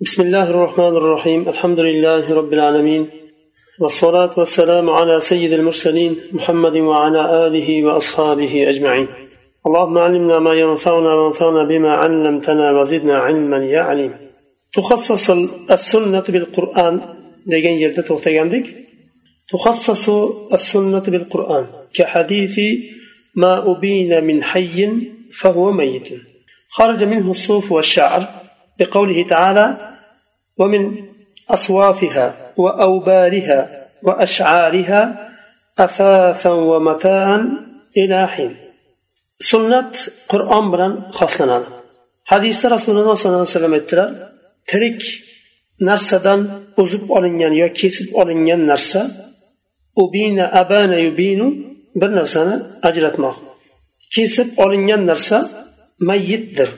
بسم الله الرحمن الرحيم الحمد لله رب العالمين والصلاة والسلام على سيد المرسلين محمد وعلى آله وأصحابه أجمعين اللهم علمنا ما ينفعنا وانفعنا بما علمتنا وزدنا علما يا عليم تخصص السنة بالقرآن degan yerda to'xtagandik. تخصص السنة بالقرآن كحديث ما أبين من حي فهو ميت خرج منه الصوف والشعر بقوله تعالى ومن أصوافها وأوبارها وأشعارها أفافا ومتاعا إلى حين. سنة قرآن بلان خاصة حديث رسول الله صلى الله عليه وسلم اتلال ترك narsadan uzib olingan yo kesib olingan narsa ubina abana yubinu bir narsani ajratmoq kesib olingan narsa mayyitdir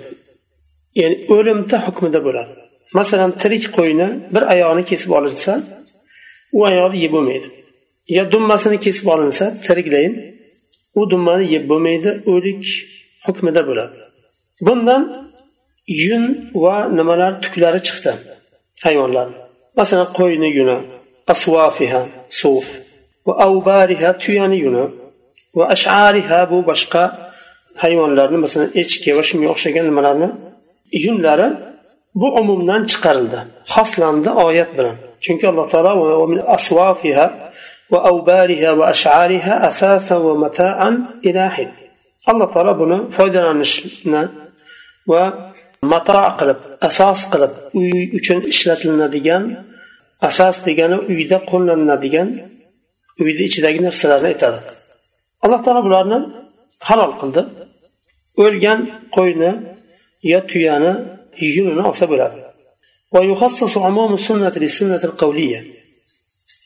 ya'ni o'limta hukmida bo'ladi. Masalan tirik qo'yni bir oyog'ini kesib olinsa u oyog'ni yeb bo'lmaydi. Yo dummasini kesib olinsa tiriklayin u dummani yeb bo'lmaydi. O'lik hukmida bo'ladi. Bundan yun va nimalar tuklari chiqdi? Hayvonlar. Masalan qo'yni yuni asvafiha suf va avbariha tuyani yuni va ashariha bu boshqa hayvonlarni masalan echki va shunga o'xshagan nimalarni yunlari bu umumdan chiqarildi. Xoslandi oyat bilan. Chunki alloh taolo asvafiha va avbariha va ashariha asasa va mataan ilahin alloh taolo buni foydalanishni va mato qilib asos qilib uy uchun ishlatilinadigan asos degani uyda qo'llaniladigan uyni ichidagi narsalarni aytadi. Alloh taolo bularni halol qildi. O'lgan qo'yni tuyani yunini olsa bo'ladi ويخصص عموم السنة للسنة القولية.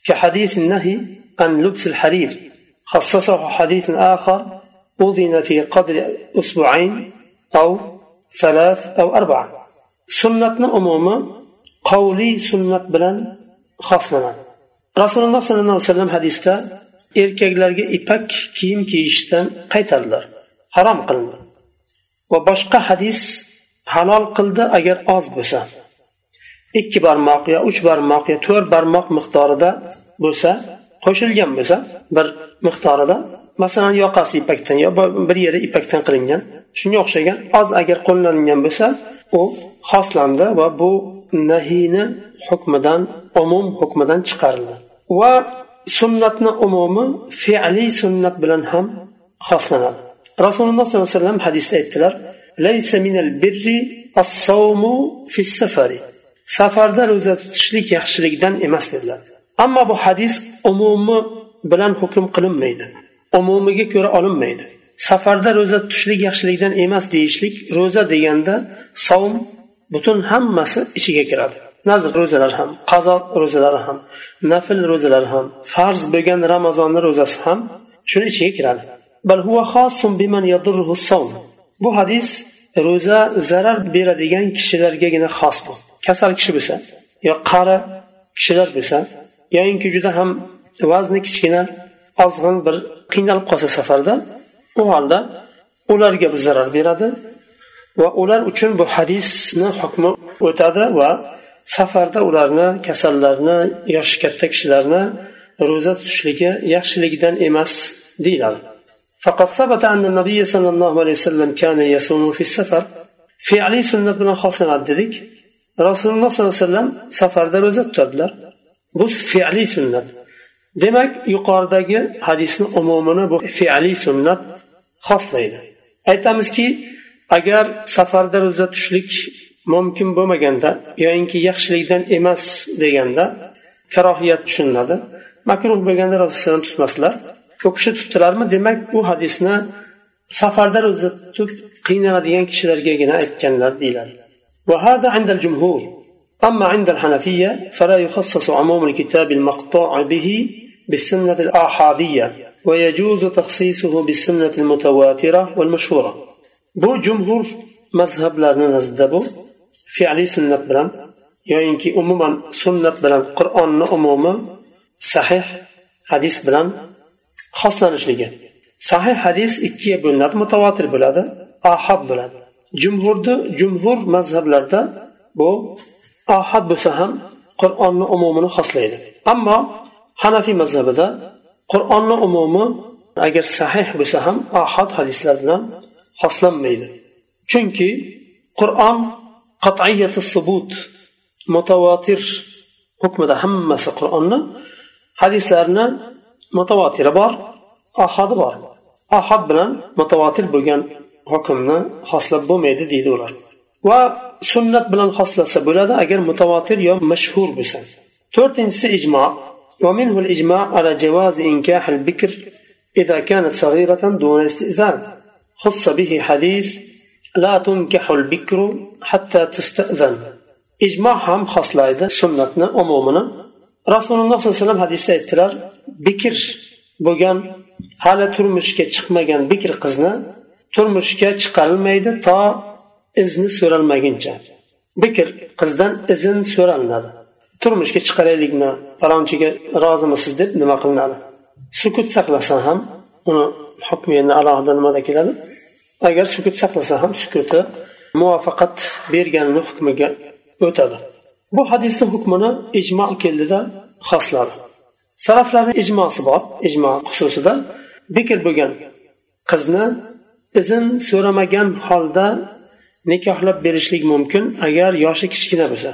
كحديث النهي عن لبس الحرير خصصه حديث آخر أذن في قدر أسبوعين أو ثلاث أو أربعة. سنة عموما قولي سنة بلن خاصنا رسول الله صلى الله عليه وسلم حديثة erkaklarga ipak kiyim kiyishdan qaytardilar harom qilindi va boshqa hadis halol qildi agar oz bo'lsa. Ikki barmoq yo uch barmoq yo to'rt barmoq miqdorida bo'lsa qo'shilgan bo'lsa bir miqdorida masalan yoqasi ipakdan yo bir yeri ipakdan qilingan shunga o'xshagan oz agar qo'llangan bo'lsa u xoslandi va bu nahiyni hukmidan umum hukmidan chiqarildi. Va sunnatni umumi fe'liy sunnat bilan ham xoslanadi. Rasululloh sollallohu alayhi vasallam hadisda aytdilar laysa minal birri as-sawmu fi safari safarda ro'za tutishlik yaxshilikdan emas dedilar. Ammo bu hadis umumi bilan hukm qilinmaydi. Umumiga ko'ra olinmaydi. Safarda ro'za tutishlik yaxshilikdan emas deyishlik ro'za deganda savm butun hammasi ichiga kiradi. Nazr ro'zalari ham qazo ro'zalari ham nafl ro'zalari ham farz bo'lgan ramazonni ro'zasi ham shuni ichiga kiradi. Bu hadis ro'za zarar beradigan kishilargagina xos bu. Kasal kishi bo'lsa yo qari kishilar bo'lsa yoyinki juda ham vazni kichkina ozg'in bir qiynalib qolsa safarda u holda ularga bu zarar beradi va ular uchun bu hadisni hukmi o'tadi va safarda ularni kasallarni yoshi katta kishilarni ro'za tutishligi yaxshiligidan emas deyiladi. فقد ثبت أن النبي صلى الله عليه وسلم كان يصوم في السفر فعلي سنة بن خاصن عددك رسول الله صلى الله عليه وسلم سفر در روزة tutadilar bu fe'liy sunnat demak yuqoridagi hadisni umumini bu fe'liy sunnat xoslaydi aytamizki agar safarda ro'za tutishlik mumkin bo'lmaganda yoyinki yaxshilikdan emas deganda karohiyat tushuniladi makruh bo'lganda rasululloh tutmaslar u kishi tutdilarmi? Demak bu hadisni safarda ro'za tutib qiynaladigan kishilargagina aytganlar deyiladi. وهذا عند الجمهور أما عند الحنفية فلا يخصص عموم الكتاب المقطوع به بالسنة الآحادية ويجوز تخصيصه بالسنة المتواترة والمشهورة بو جمهور مذهب لا نزدبو فعلي سنة بلان يعني عموما سنة بلان قرآن عموما صحيح حديث بلان xoslanishlig'i. Sahih hadis ikkiga bo'linadi mutavotir bo'ladi ahad bo'ladi. Jumhurni jumhur mazhablarda bu ahad bo'lsa ham qur'onni umumini xoslaydi. Ammo hanafiy mazhabida qur'onni umumi agar sahih bo'lsa ham ahad hadislar bilan xoslanmaydi. Chunki qur'on qat'iyati subut mutavotir hukmida hammasi qur'onni hadislarni mutavatiri bor ahadi bor ahad bilan mutavotir bo'lgan hukmni xoslab bo'lmaydi deydi ular va sunnat bilan xoslasa bo'ladi agar mutavotir yo mashhur bo'lsa to'rtinchisi ijmo ومنه الإجماع على جواز إنكاح البكر إذا كانت صغيرة دون استئذان خص به حديث لا تنكح البكر حتى تستأذن إجماع هم خاصلايد سنتنا عمومنا rasululloh sallallohu alayhi vasallam hadisda aytdilar bikr bo'lgan hali turmushga chiqmagan bikr qizni turmushga chiqarilmaydi to izni so'ralmaguncha. Bikr qizdan izn so'ralinadi. Turmushga chiqaraylikmi? Falonchiga rozimisiz? deb nima qilinadi? Sukut saqlasa ham uni hukmi endi alohida nimada keladi? Agar sukut saqlasa ham sukuti muvaffaqat berganini hukmiga o'tadi. Bu hadisni hukmini ijmo keldida xosladi saraflarni ijmosi bor ijmo xususida bekr bo'lgan qizni izn so'ramagan holda nikohlab berishlik mumkin agar yoshi kichkina bo'lsa.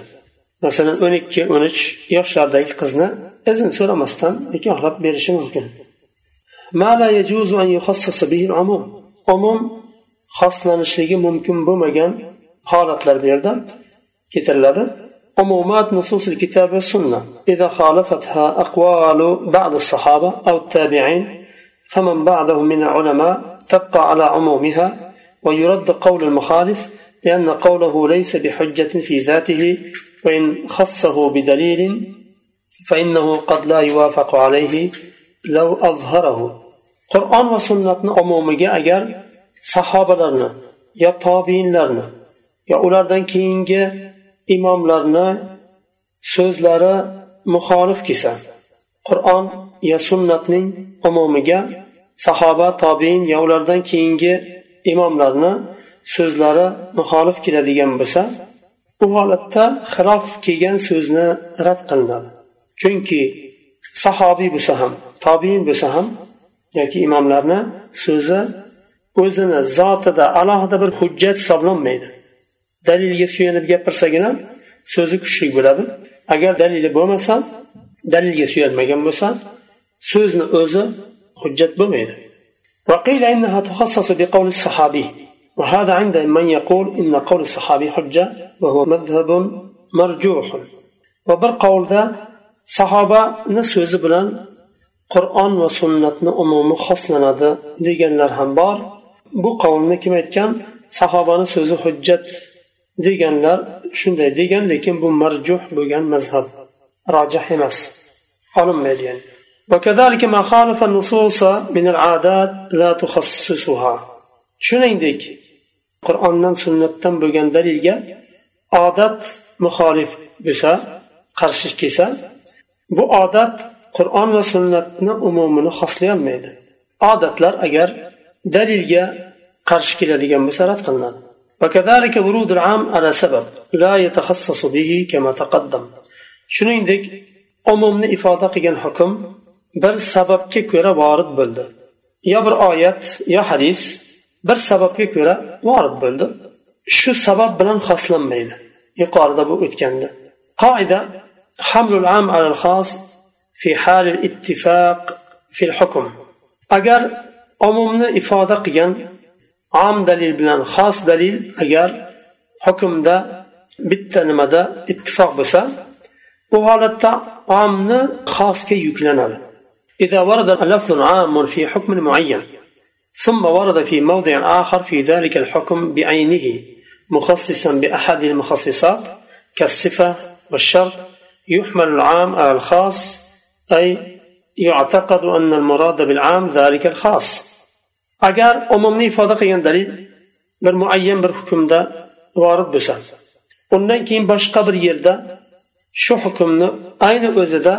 Masalan o'n ikki o'n uch yoshlardagi qizni izn so'ramasdan nikohlab berishi mumkin. Umum xoslanishligi mumkin bo'lmagan holatlar bu yerda keltiriladi عمومات نصوص الكتاب والسنة. إذا خالفتها أقوال بعض الصحابة أو التابعين فمن بعدهم من العلماء تبقى على عمومها ويرد قول المخالف لأن قوله ليس بحجة في ذاته وإن خصه بدليل فإنه قد لا يوافق عليه لو أظهره. قرآن وسنة عمومية أجر sahobalarni yo tobiinlarni yo ulardan keyingi imomlarni so'zlari muxolif kelsa qur'on ya sunnatning umumiga sahoba tobiin yo ulardan keyingi imomlarni so'zlari muxolif keladigan bo'lsa bu holatda xilof kelgan so'zni rad qilinadi. Chunki sahobiy bo'lsa ham tobiin bo'lsa ham yoki imomlarni so'zi o'zini zotida alohida bir hujjat hisoblanmaydi. dalilga suyanib gapirsagina so'zi kuchli bo'ladi agar dalili bo'lmasa dalilga suyanmagan bo'lsa so'zni o'zi hujjat bo'lmaydi وقيل إنها تخصص بقول الصحابي وهذا عند من يقول إن قول الصحابي حجة وهو مذهب مرجوح وبر قول ذا صحابة نسوز بلان قرآن وسنة أموم خصلنا ذا ديجن لرهم بار bu qavlni kim aytgan sahobani so'zi hujjat deganlar shunday degan lekin bu marjuh bo'lgan mazhab rojih emas olinmaydi yani وكذلك ما خالف النصوص من العادات لا تخصصها shuningdek qur'ondan sunnatdan bo'lgan dalilga odat muxolif bo'lsa qarshi kelsa bu odat qur'on va sunnatni umumini xoslay odatlar agar dalilga qarshi keladigan bo'lsa rad qilinadi وكذلك ورود العام على سبب لا يتخصص به كما تقدم. شنوندك عمومني إفادة قيان حكم بل سبب كيكورة وارد بلد. يا بر آية يا حديث بر سبب كيكورة وارد بلد. شو سبب بلن خاصلا مين يقار دبو اتكند قاعدة حمل العام على الخاص في حال الاتفاق في الحكم. أجر عمومني إفادة قيان am dalil bilan xos dalil agar hukmda bitta nimada ittifoq bo'lsa bu holatda omni xosga yuklanadi إذا ورد لفظ عام في حكم معين ثم ورد في موضع آخر في ذلك الحكم بعينه مخصصا بأحد المخصصات كالصفة والشرط يحمل العام على الخاص أي يعتقد أن المراد بالعام ذلك الخاص. Agar umumni ifoda qilgan dalil bir muayyan bir hukmda vorid bo'lsa undan keyin boshqa bir yerda shu hukmni ayni o'zida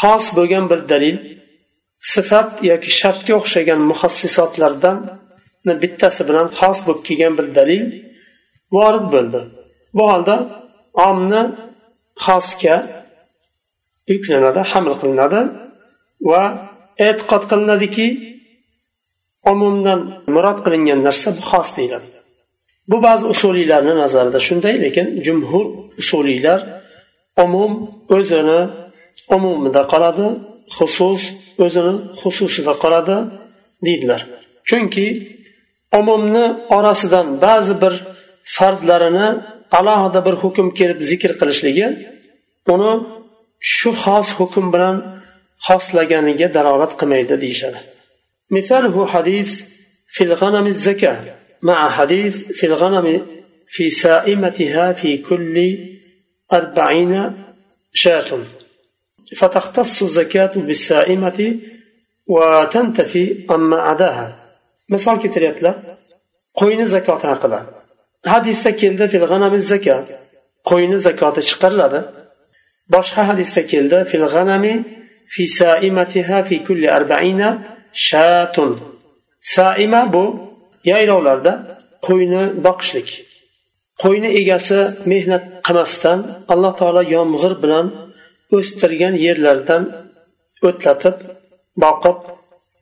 xos bo'lgan bir dalil sifat yoki shartga o'xshagan muhassisotlardan bittasi bilan xos bo'lib kelgan bir dalil vorid bo'ldi. Bu holda omni xosga yuklanadi haml qilinadi va e'tiqod qilinadiki umumdan murod qilingan narsa xos deyiladi. Bu ba'zi usuliylarni nazarida shunday lekin jumhur usuliylar umum o'zini umumida qoladi xusus o'zini xususida qoladi deydilar. Chunki umumni orasidan ba'zi bir fardlarini alohida bir hukm kelib zikr qilishligi uni shu xos hukm bilan xoslaganiga dalolat qilmaydi deyishadi. مثاله حديث في الغنم الزكاة مع حديث في الغنم في سائمتها في كل أربعين شاة. فتختص الزكاة بالسائمة وتنتفي أما عداها مثال كتريت لا؟ قوين زكاة هقلا حديث تكيلد في الغنم الزكاة. قوين زكاة شقر لدى باشها حديث تكيلد في الغنم في سائمتها في كل أربعين شاتل. Shatun. Saima bu yaylovlarda qo'yni boqishlik. Qo'yni egasi mehnat qilmasdan alloh taolo yomg'ir bilan o'stirgan yerlardan o'tlatib boqib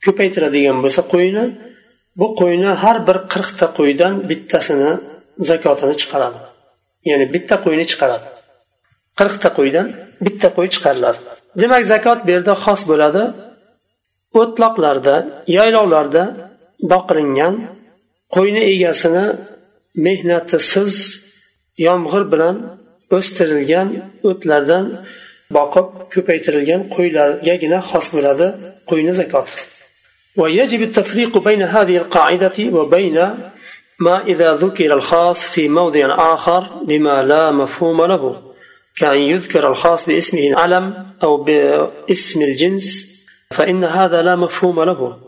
ko'paytiradigan bo'lsa qo'yni bu qo'yni har bir qirqta qo'ydan bittasini zakotini chiqaradi. Ya'ni bitta qo'yni chiqaradi. Qirqta qo'ydan bitta qo'y chiqariladi. Demak zakot bu yerda xos bo'ladi. o'tloqlarda yaylovlarda boqilingan qo'yni egasini mehnatisiz yomg'ir bilan o'stirilgan o'tlardan boqib ko'paytirilgan qo'ylargagina xos bo'ladi qo'yni zakoti ويجب التفريق بين هذه القاعدة وبين ما إذا ذكر الخاص في موضع آخر بما لا مفهوم له كأن يذكر الخاص باسمه العلم أو باسم الجنس فإن هذا لا مفهوم له.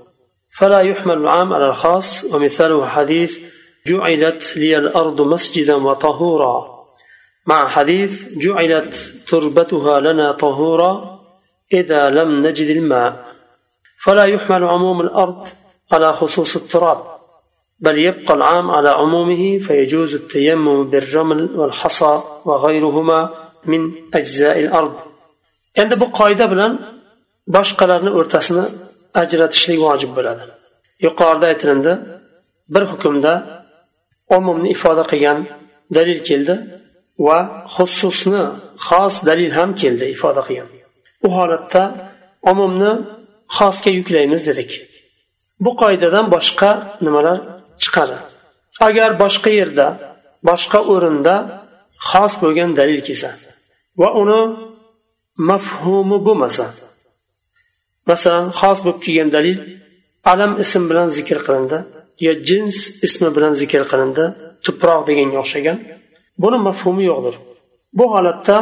فلا يحمل العام على الخاص ومثاله حديث جعلت لي الأرض مسجدا وطهورا. مع حديث جعلت تربتها لنا طهورا إذا لم نجد الماء. فلا يحمل عموم الأرض على خصوص التراب بل يبقى العام على عمومه فيجوز التيمم بالرمل والحصى وغيرهما من أجزاء الأرض. endi bu qoida boshqalarni o'rtasini ajratishlik vojib bo'ladi. Yuqorida aytilindi bir hukmda umumni ifoda qilgan dalil keldi va xususni xos dalil ham keldi ifoda qilgan. U holatda umumni xosga yuklaymiz dedik. Bu qoidadan boshqa nimalar chiqadi? Agar boshqa yerda boshqa o'rinda xos bo'lgan dalil kelsa va uni mafhumi bo'lmasa masalan xos bo'lib kelgan dalil alam ism bilan zikr qilindi yo jins ismi bilan zikr qilindi tuproq deganga o'xshagan. Buni mafhumi yo'qdir. Bu holatda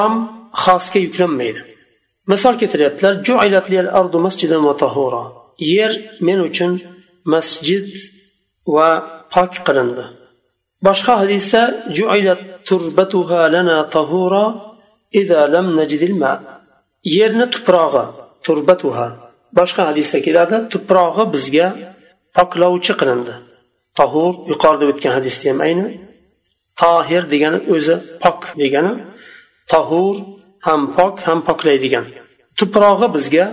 om xosga yuklanmaydi. Misol keltiryaptilar yer men uchun masjid va pok qilindi. Boshqa hadisda yerni tuprog'i turbatuha. Boshqa hadisda keladi tuprog'i bizga poklovchi qilindi. Tahur yuqorida o'tgan hadisda ham ayni. Tohir degani o'zi pok degani. Tahur ham pok ham poklaydigan tuprog'i bizga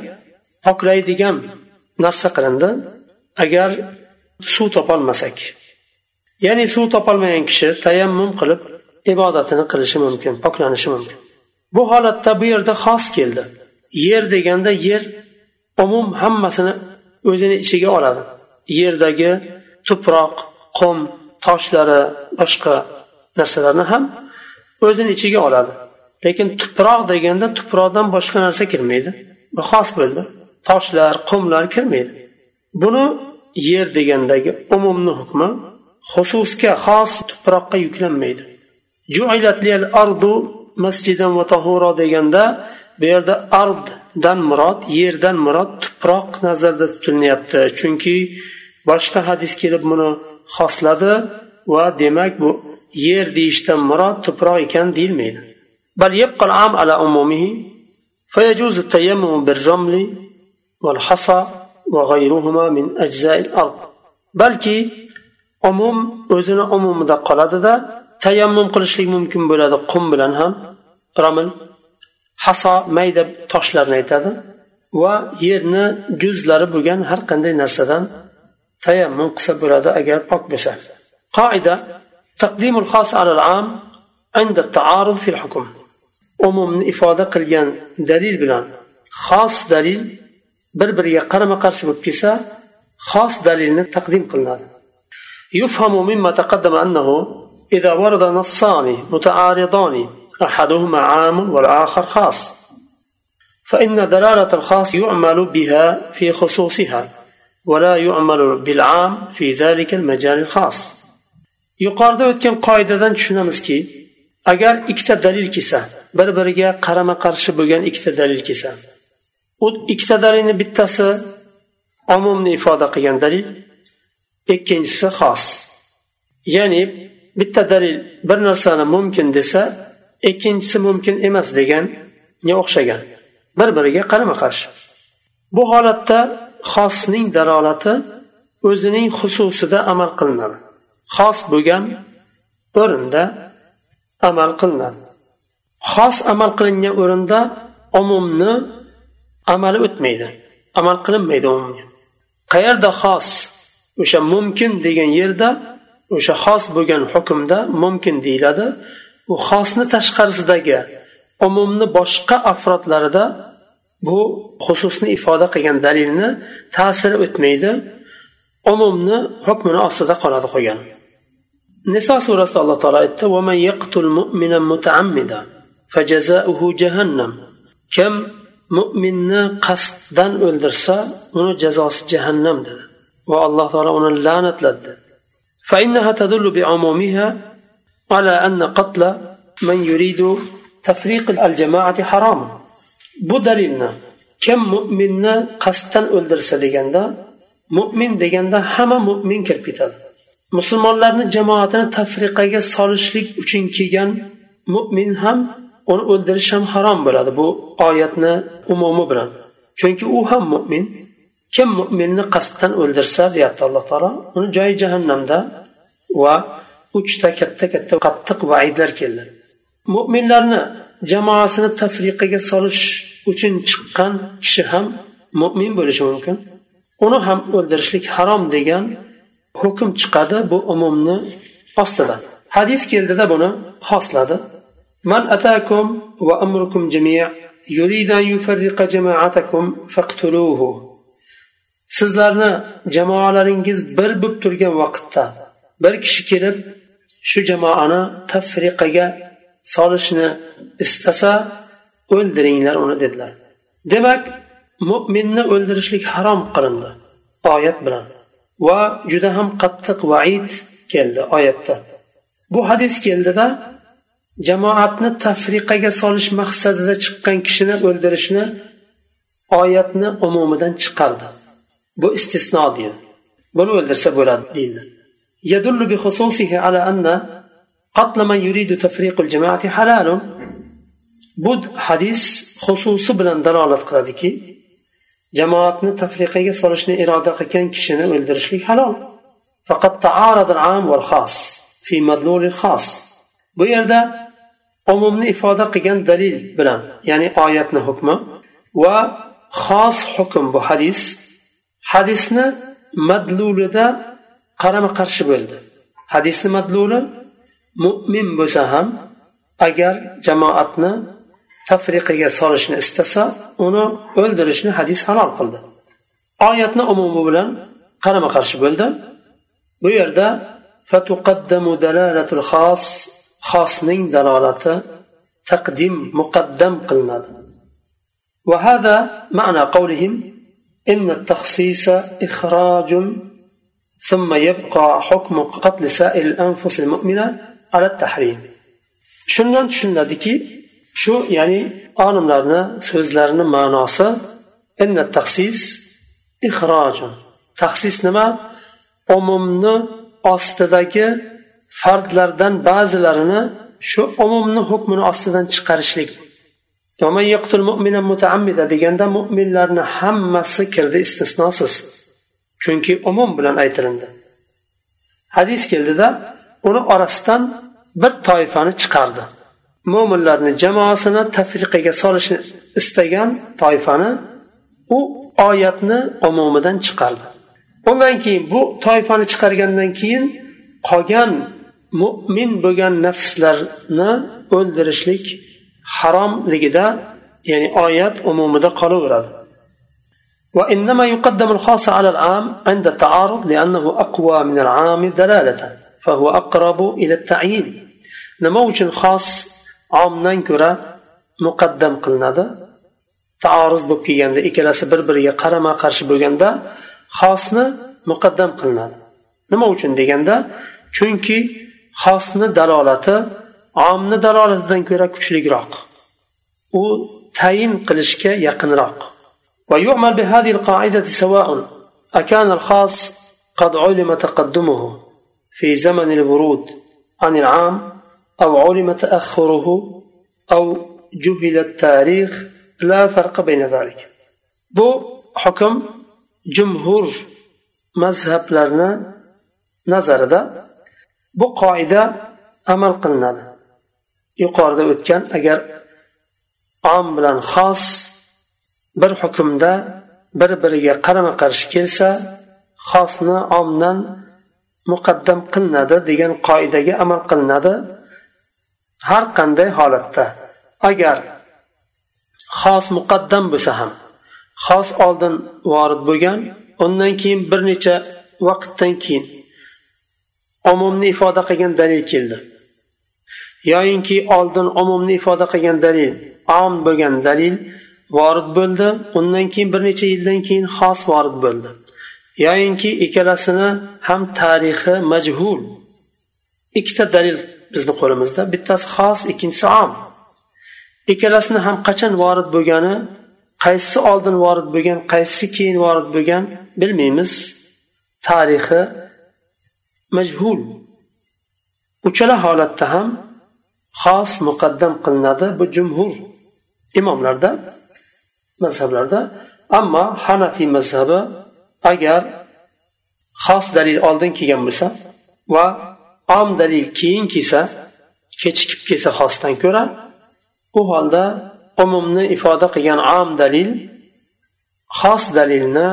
poklaydigan narsa qilindi. Agar suv topolmasak. Ya'ni suv topolmagan kishi tayammum qilib ibodatini qilishi mumkin poklanishi mumkin. Bu holatda bu yerda xos keldi. Yer deganda yer umum hammasini o'zini ichiga oladi. Yerdagi tuproq qum toshlari boshqa narsalarni ham o'zini ichiga oladi. Lekin tuproq deganda tuproqdan boshqa narsa kirmaydi. Bu xos bo'ldi. Toshlar qumlar kirmaydi. Buni yer degandagi umumni hukmi xususga xos tuproqqa yuklanmaydi. Masjidan va tahuro deganda bu yerda arddan murod yerdan murod tuproq nazarda tutilyapti chunki boshqa hadis kelib buni xosladi va demak bu yer deyishdan murod tuproq ekan deyilmaydi بل يبقى العام على عمومه فيجوز التيمم بالرمل والحصى وغيرهما من أجزاء الأرض بلكي umum o'zini umumida qoladida tayammum qilishlik mumkin bo'ladi qum bilan ham ramil haso mayda toshlarni aytadi va yerni juzlari bo'lgan har qanday narsadan tayammum qilsa bo'ladi agar pok bo'lsa qoida taqdimul xos alal am عند التعارض في الحكم umumni ifoda qilgan dalil bilan xos dalil bir biriga qarama qarshi bo'lib kelsa xos dalilni taqdim qilinadi يفهم مما تقدم أنه إذا ورد نصان متعارضان أحدهما عام والآخر خاص فإن دلالة الخاص يعمل بها في خصوصها ولا يعمل بالعام في ذلك المجال الخاص yuqorida o'tgan qoidadan tushunamizki agar ikkita dalil kelsa bir biriga qarama qarshi bo'lgan ikkita dalil kelsa u ikkita dalilni bittasi umumni ifoda qilgan dalil ikkinchisi xos ya'ni bitta dalil bir narsani mumkin desa ikkinchisi mumkin emas deganga o'xshagan? Bir biriga qarama qarshi. Bu holatda xosning dalolati o'zining xususida amal qilinadi. Xos bo'lgan o'rinda amal qilinadi. Xos amal qilingan o'rinda umumni amali o'tmaydi amal qilinmaydi umumga. Qayerda xos o'sha mumkin degan yerda o'sha xos bo'lgan hukmda mumkin deyiladi. u xosni tashqarisidagi umumni boshqa afrodlarida bu xususni ifoda qilgan dalilni ta'siri o'tmaydi umumni hukmini ostida qoladi qolgan niso surasida alloh taolo aytdi kim mo'minni qasddan o'ldirsa uni jazosi jahannam dedi va alloh taolo uni la'natladi فإنها تدل بعمومها على أن قتل من يريد تفريق الجماعة حرام bu dalilni kim mo'minni qasddan o'ldirsa deganda mo'min deganda hamma mo'min kirib ketadi musulmonlarni jamoatini tafriqaga solishlik uchun kelgan mo'min ham uni o'ldirish ham harom bo'ladi bu oyatni umumi bilan chunki u ham mo'min kim mo'minni qasddan o'ldirsa deyapti alloh taolo uni joyi jahannamda va uchta katta katta qattiq vaidlar keldi mo'minlarni jamoasini tafriqaga solish uchun chiqqan kishi ham mo'min bo'lishi mumkin uni ham o'ldirishlik harom degan hukm chiqadi bu umumni ostidan hadis keldida buni xosladi من أتاكم وأمركم جميع يريد أن يفرق جماعتكم فاقتلوه sizlarni jamoalaringiz bir bo'lib turgan vaqtda bir kishi kelib shu jamoani tafriqaga solishni istasa o'ldiringlar uni dedilar. Demak mo'minni o'ldirishlik harom qilindi oyat bilan. Va juda ham qattiq vaid keldi oyatda. Bu hadis keldida jamoatni tafriqaga solish maqsadida chiqqan kishini o'ldirishni oyatni umumidan chiqardi. Bu istisno deydi. Buni o'ldirsa bo'ladi deydi. يدل بخصوصه على أن قتل من يريد تفريق الجماعة حلال. بد حديث خصوص بلن دلالة قردك جماعة تفريقية صلشن إرادة قكين كشن ولدرشلي حلال. فقد تعارض العام والخاص في مدلول الخاص. bu yerda إفادة ifoda دليل dalil يعني ya'ni حكمة. وخاص حكم xos hukm bu hadis qarama qarshi bo'ldi hadisni madluli mo'min bo'lsa ham agar jamoatni tafriqiga solishni istasa uni o'ldirishni hadis halol qildi oyatni umumi bilan qarama qarshi bo'ldi bu yerda xosning dalolati taqdim muqaddam qilinadi وهذا معنى قولهم إن التخصيص إخراج ثم يبقى حكم قتل سائر الأنفس المؤمنة على التحريم shundan tushuniladiki shu ya'ni olimlarni so'zlarini ma'nosi taxsis ixrojun taxsis nima umumni ostidagi fardlardan ba'zilarini shu umumni hukmini ostidan chiqarishlik deganda mo'minlarni hammasi kirdi istisnosiz chunki umum bilan aytilindi. Hadis keldida uni orasidan bir toifani chiqardi. Mo'minlarni jamoasini tafriqaga solishni istagan toifani u oyatni umumidan chiqardi. Undan keyin bu toifani chiqargandan keyin qolgan mo'min bo'lgan nafslarni o'ldirishlik haromligida ya'ni oyat umumida qolaveradi. وإنما يقدم الخاص على العام عند التعارض لأنه أقوى من العام دلالة فهو أقرب إلى التعيين نموج خاص عامdan ko'ra muqaddam qilinadi taoruz bo'lib kelganda ikkalasi bir biriga qarama qarshi bo'lganda xosni muqaddam qilinadi nima uchun deganda chunki xosni dalolati omni dalolatidan ko'ra kuchliroq u tayin qilishga yaqinroq ويعمل بهذه القاعدة سواء أكان الخاص قد علم تقدمه في زمن الورود عن العام أو علم تأخره أو جهل التاريخ لا فرق بين ذلك. bu hukm jumhur mazhablarni nazarida bu qoida amal qilinadi yuqorida o'tgan agar om bilan xos bir hukmda bir biriga qarama qarshi kelsa xosni omdan muqaddam qilinadi degan qoidaga amal qilinadi har qanday holatda. Agar xos muqaddam bo'lsa ham xos oldin vorid bo'lgan undan keyin bir necha vaqtdan keyin umumni ifoda qilgan dalil keldi. Yoyinki oldin umumni ifoda qilgan dalil om bo'lgan dalil vorid bo'ldi. Undan keyin bir necha yildan keyin xos vorid bo'ldi. Yoyinki ikkalasini ham tarixi majhul. Ikkita dalil bizni qo'limizda bittasi xos ikkinchisi om. Ikkalasini ham qachon vorid bo'lgani qaysisi oldin vorid bo'lgan qaysisi keyin vorid bo'lgan bilmaymiz. Tarixi majhul. Uchala holatda ham xos muqaddam qilinadi bu jumhur imomlarda. mazhablarda ammo hanafiy mazhabi agar xos dalil oldin kelgan bo'lsa va om dalil keyin kelsa kechikib kelsa xosdan ko'ra u holda umumni ifoda qilgan om dalil xos dalilni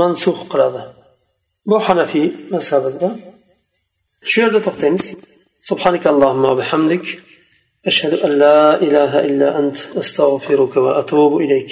mansux qiladi bu hanafiy mazhabida shu yerda to'xtaymiz سبحانك اللهم وبحمدك أشهد أن لا إله إلا أنت أستغفرك وأتوب إليك